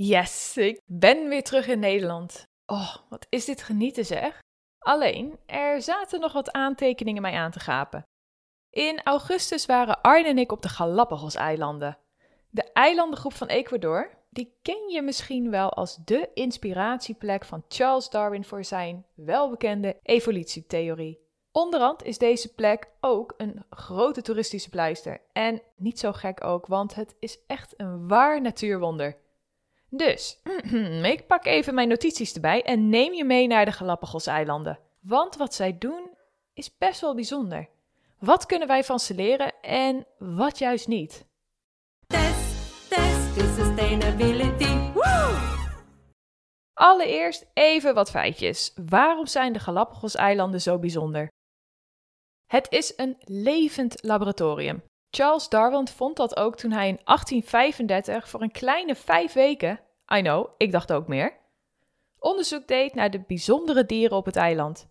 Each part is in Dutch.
Yes, ik ben weer terug in Nederland. Oh, wat is dit genieten zeg. Alleen, er zaten nog wat aantekeningen mij aan te gapen. In augustus waren Arne en ik op de Galapagos-eilanden. De eilandengroep van Ecuador, die ken je misschien wel als de inspiratieplek van Charles Darwin voor zijn welbekende evolutietheorie. Onderhand is deze plek ook een grote toeristische pleister. En niet zo gek ook, want het is echt een waar natuurwonder. Dus, ik pak even mijn notities erbij en neem je mee naar de Galapagos-eilanden. Want wat zij doen is best wel bijzonder. Wat kunnen wij van ze leren en wat juist niet? Test, test is sustainability. Woo! Allereerst even wat feitjes. Waarom zijn de Galapagos-eilanden zo bijzonder? Het is een levend laboratorium. Charles Darwin vond dat ook toen hij in 1835 voor een kleine vijf weken, I know, ik dacht ook meer, onderzoek deed naar de bijzondere dieren op het eiland.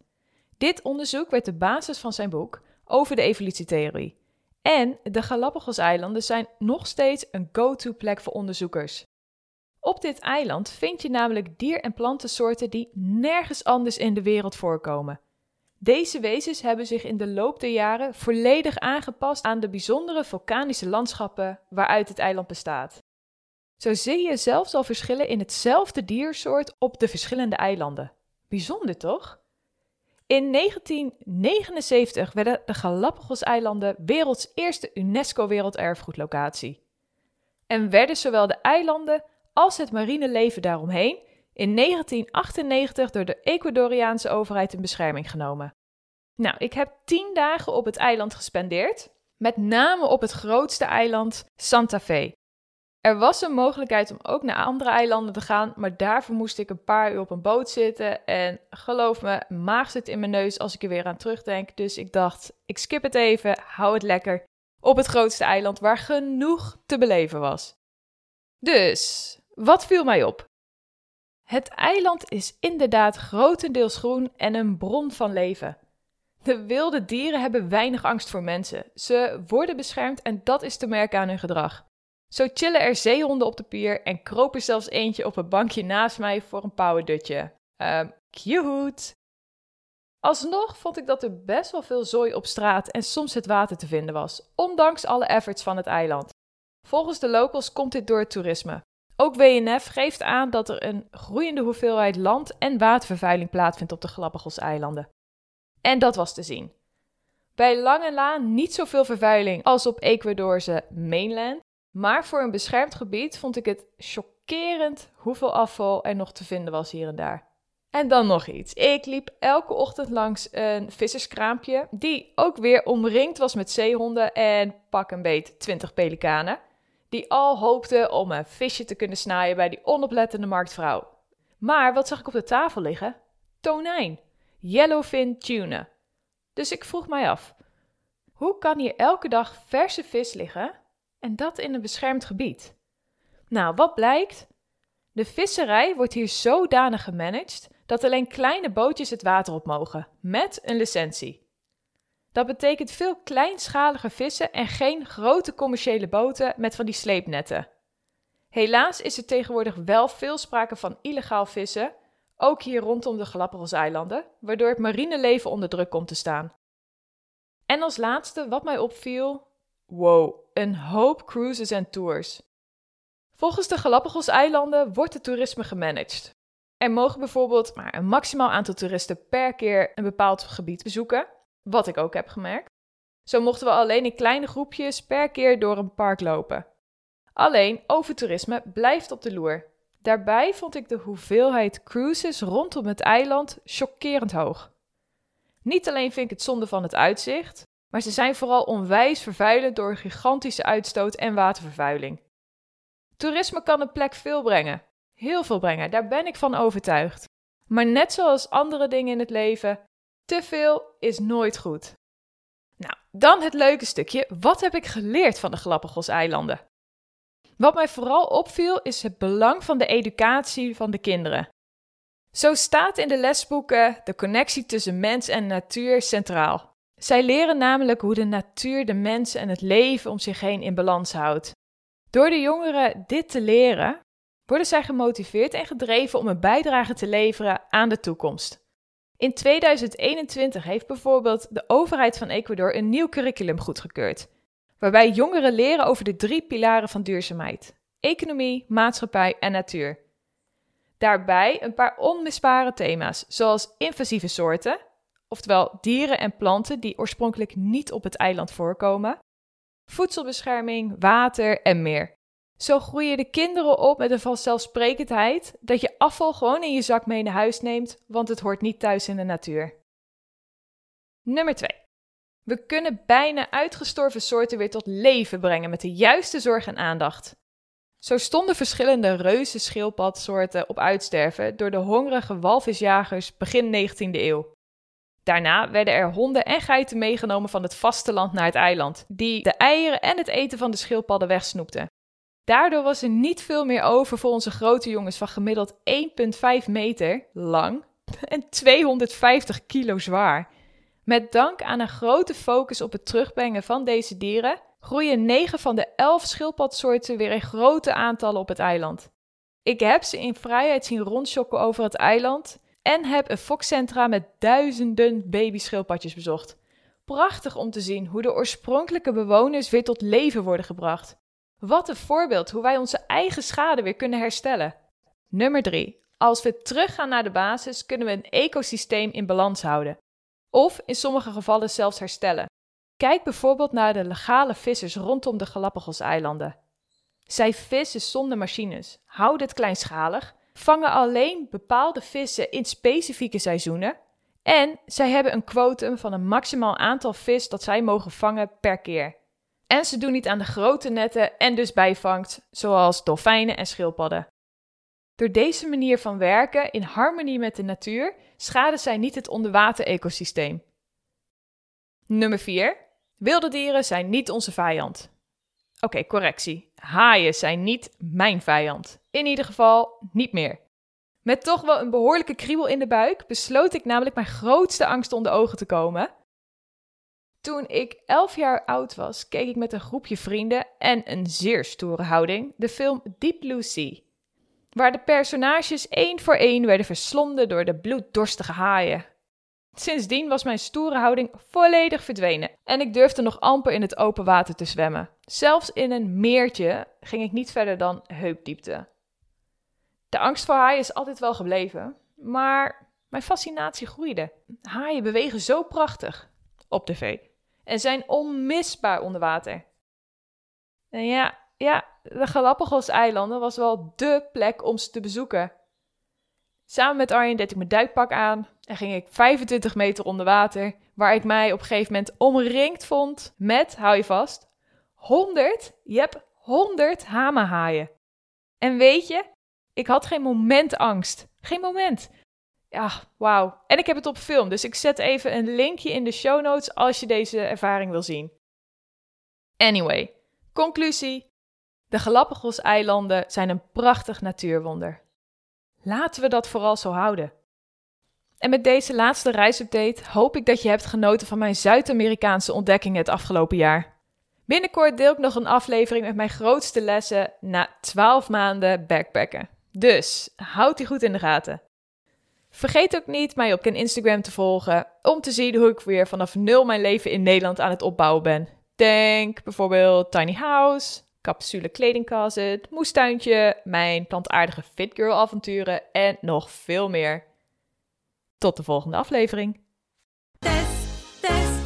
Dit onderzoek werd de basis van zijn boek over de evolutietheorie. En de Galapagos-eilanden zijn nog steeds een go-to plek voor onderzoekers. Op dit eiland vind je namelijk dier- en plantensoorten die nergens anders in de wereld voorkomen. Deze wezens hebben zich in de loop der jaren volledig aangepast aan de bijzondere vulkanische landschappen waaruit het eiland bestaat. Zo zie je zelfs al verschillen in hetzelfde diersoort op de verschillende eilanden. Bijzonder toch? In 1979 werden de Galapagos-eilanden werelds eerste UNESCO-werelderfgoedlocatie. En werden zowel de eilanden als het marine leven daaromheen in 1998 door de Ecuadoriaanse overheid in bescherming genomen. Nou, ik heb tien dagen op het eiland gespendeerd, met name op het grootste eiland Santa Fe. Er was een mogelijkheid om ook naar andere eilanden te gaan, maar daarvoor moest ik een paar uur op een boot zitten. En geloof me, maag zit in mijn neus als ik er weer aan terugdenk. Dus ik dacht, ik skip het even, hou het lekker op het grootste eiland waar genoeg te beleven was. Dus, wat viel mij op? Het eiland is inderdaad grotendeels groen en een bron van leven. De wilde dieren hebben weinig angst voor mensen. Ze worden beschermd en dat is te merken aan hun gedrag. Zo chillen er zeehonden op de pier en kroop er zelfs eentje op een bankje naast mij voor een powerdutje. Um, cute! Alsnog vond ik dat er best wel veel zooi op straat en soms het water te vinden was, ondanks alle efforts van het eiland. Volgens de locals komt dit door het toerisme. Ook WNF geeft aan dat er een groeiende hoeveelheid land- en watervervuiling plaatsvindt op de Galapagos-eilanden. En dat was te zien. Bij lange laan niet zoveel vervuiling als op Ecuadorse mainland, maar voor een beschermd gebied vond ik het chockerend hoeveel afval er nog te vinden was hier en daar. En dan nog iets. Ik liep elke ochtend langs een visserskraampje, die ook weer omringd was met zeehonden en pak een beet 20 pelikanen die al hoopte om een visje te kunnen snijden bij die onoplettende marktvrouw. Maar wat zag ik op de tafel liggen? Tonijn, yellowfin tuna. Dus ik vroeg mij af, hoe kan hier elke dag verse vis liggen en dat in een beschermd gebied? Nou, wat blijkt? De visserij wordt hier zodanig gemanaged dat alleen kleine bootjes het water op mogen, met een licentie. Dat betekent veel kleinschalige vissen en geen grote commerciële boten met van die sleepnetten. Helaas is er tegenwoordig wel veel sprake van illegaal vissen, ook hier rondom de Galapagos-eilanden, waardoor het marine leven onder druk komt te staan. En als laatste wat mij opviel: wow, een hoop cruises en tours. Volgens de Galapagos-eilanden wordt het toerisme gemanaged. Er mogen bijvoorbeeld maar een maximaal aantal toeristen per keer een bepaald gebied bezoeken. Wat ik ook heb gemerkt. Zo mochten we alleen in kleine groepjes per keer door een park lopen. Alleen overtoerisme blijft op de loer. Daarbij vond ik de hoeveelheid cruises rondom het eiland chockerend hoog. Niet alleen vind ik het zonde van het uitzicht, maar ze zijn vooral onwijs vervuilend door gigantische uitstoot en watervervuiling. Toerisme kan een plek veel brengen, heel veel brengen, daar ben ik van overtuigd. Maar net zoals andere dingen in het leven, te veel is nooit goed. Nou, dan het leuke stukje. Wat heb ik geleerd van de Galapagos-eilanden? Wat mij vooral opviel is het belang van de educatie van de kinderen. Zo staat in de lesboeken de connectie tussen mens en natuur centraal. Zij leren namelijk hoe de natuur de mensen en het leven om zich heen in balans houdt. Door de jongeren dit te leren, worden zij gemotiveerd en gedreven om een bijdrage te leveren aan de toekomst. In 2021 heeft bijvoorbeeld de overheid van Ecuador een nieuw curriculum goedgekeurd, waarbij jongeren leren over de drie pilaren van duurzaamheid: economie, maatschappij en natuur. Daarbij een paar onmisbare thema's, zoals invasieve soorten, oftewel dieren en planten die oorspronkelijk niet op het eiland voorkomen, voedselbescherming, water en meer. Zo groeien de kinderen op met de vanzelfsprekendheid dat je afval gewoon in je zak mee naar huis neemt, want het hoort niet thuis in de natuur. Nummer 2. We kunnen bijna uitgestorven soorten weer tot leven brengen met de juiste zorg en aandacht. Zo stonden verschillende reuze schildpadsoorten op uitsterven door de hongerige walvisjagers begin 19e eeuw. Daarna werden er honden en geiten meegenomen van het vasteland naar het eiland, die de eieren en het eten van de schildpadden wegsnoepten. Daardoor was er niet veel meer over voor onze grote jongens van gemiddeld 1,5 meter lang en 250 kilo zwaar. Met dank aan een grote focus op het terugbrengen van deze dieren groeien 9 van de 11 schildpadsoorten weer in grote aantallen op het eiland. Ik heb ze in vrijheid zien rondschokken over het eiland en heb een fokcentra met duizenden babyschildpadjes bezocht. Prachtig om te zien hoe de oorspronkelijke bewoners weer tot leven worden gebracht. Wat een voorbeeld hoe wij onze eigen schade weer kunnen herstellen. Nummer 3. Als we teruggaan naar de basis, kunnen we een ecosysteem in balans houden. Of in sommige gevallen zelfs herstellen. Kijk bijvoorbeeld naar de legale vissers rondom de Galapagos-eilanden. Zij vissen zonder machines, houden het kleinschalig, vangen alleen bepaalde vissen in specifieke seizoenen en zij hebben een quotum van een maximaal aantal vis dat zij mogen vangen per keer. En ze doen niet aan de grote netten en dus bijvangt, zoals dolfijnen en schildpadden. Door deze manier van werken in harmonie met de natuur schaden zij niet het onderwater-ecosysteem. Nummer 4. Wilde dieren zijn niet onze vijand. Oké, correctie. Haaien zijn niet mijn vijand. In ieder geval niet meer. Met toch wel een behoorlijke kriebel in de buik besloot ik namelijk mijn grootste angst onder ogen te komen. Toen ik 11 jaar oud was, keek ik met een groepje vrienden en een zeer stoere houding de film Deep Blue Sea, waar de personages één voor één werden verslonden door de bloeddorstige haaien. Sindsdien was mijn stoere houding volledig verdwenen en ik durfde nog amper in het open water te zwemmen. Zelfs in een meertje ging ik niet verder dan heupdiepte. De angst voor haaien is altijd wel gebleven, maar mijn fascinatie groeide. Haaien bewegen zo prachtig op tv en zijn onmisbaar onder water. En ja, ja, de Galapagos-eilanden was wel dé plek om ze te bezoeken. Samen met Arjen deed ik mijn duikpak aan en ging ik 25 meter onder water, waar ik mij op een gegeven moment omringd vond met, hou je vast, 100, hebt 100 hamerhaaien. En weet je, ik had geen moment angst. Geen moment. Ja, wauw. En ik heb het op film, dus ik zet even een linkje in de show notes als je deze ervaring wil zien. Anyway, conclusie. De Galapagos-eilanden zijn een prachtig natuurwonder. Laten we dat vooral zo houden. En met deze laatste reisupdate hoop ik dat je hebt genoten van mijn Zuid-Amerikaanse ontdekkingen het afgelopen jaar. Binnenkort deel ik nog een aflevering met mijn grootste lessen na 12 maanden backpacken. Dus houd die goed in de gaten. Vergeet ook niet mij op Instagram te volgen om te zien hoe ik weer vanaf nul mijn leven in Nederland aan het opbouwen ben. Denk bijvoorbeeld tiny house, capsule kledingcloset, moestuintje, mijn plantaardige fit girl avonturen en nog veel meer. Tot de volgende aflevering. Test, test.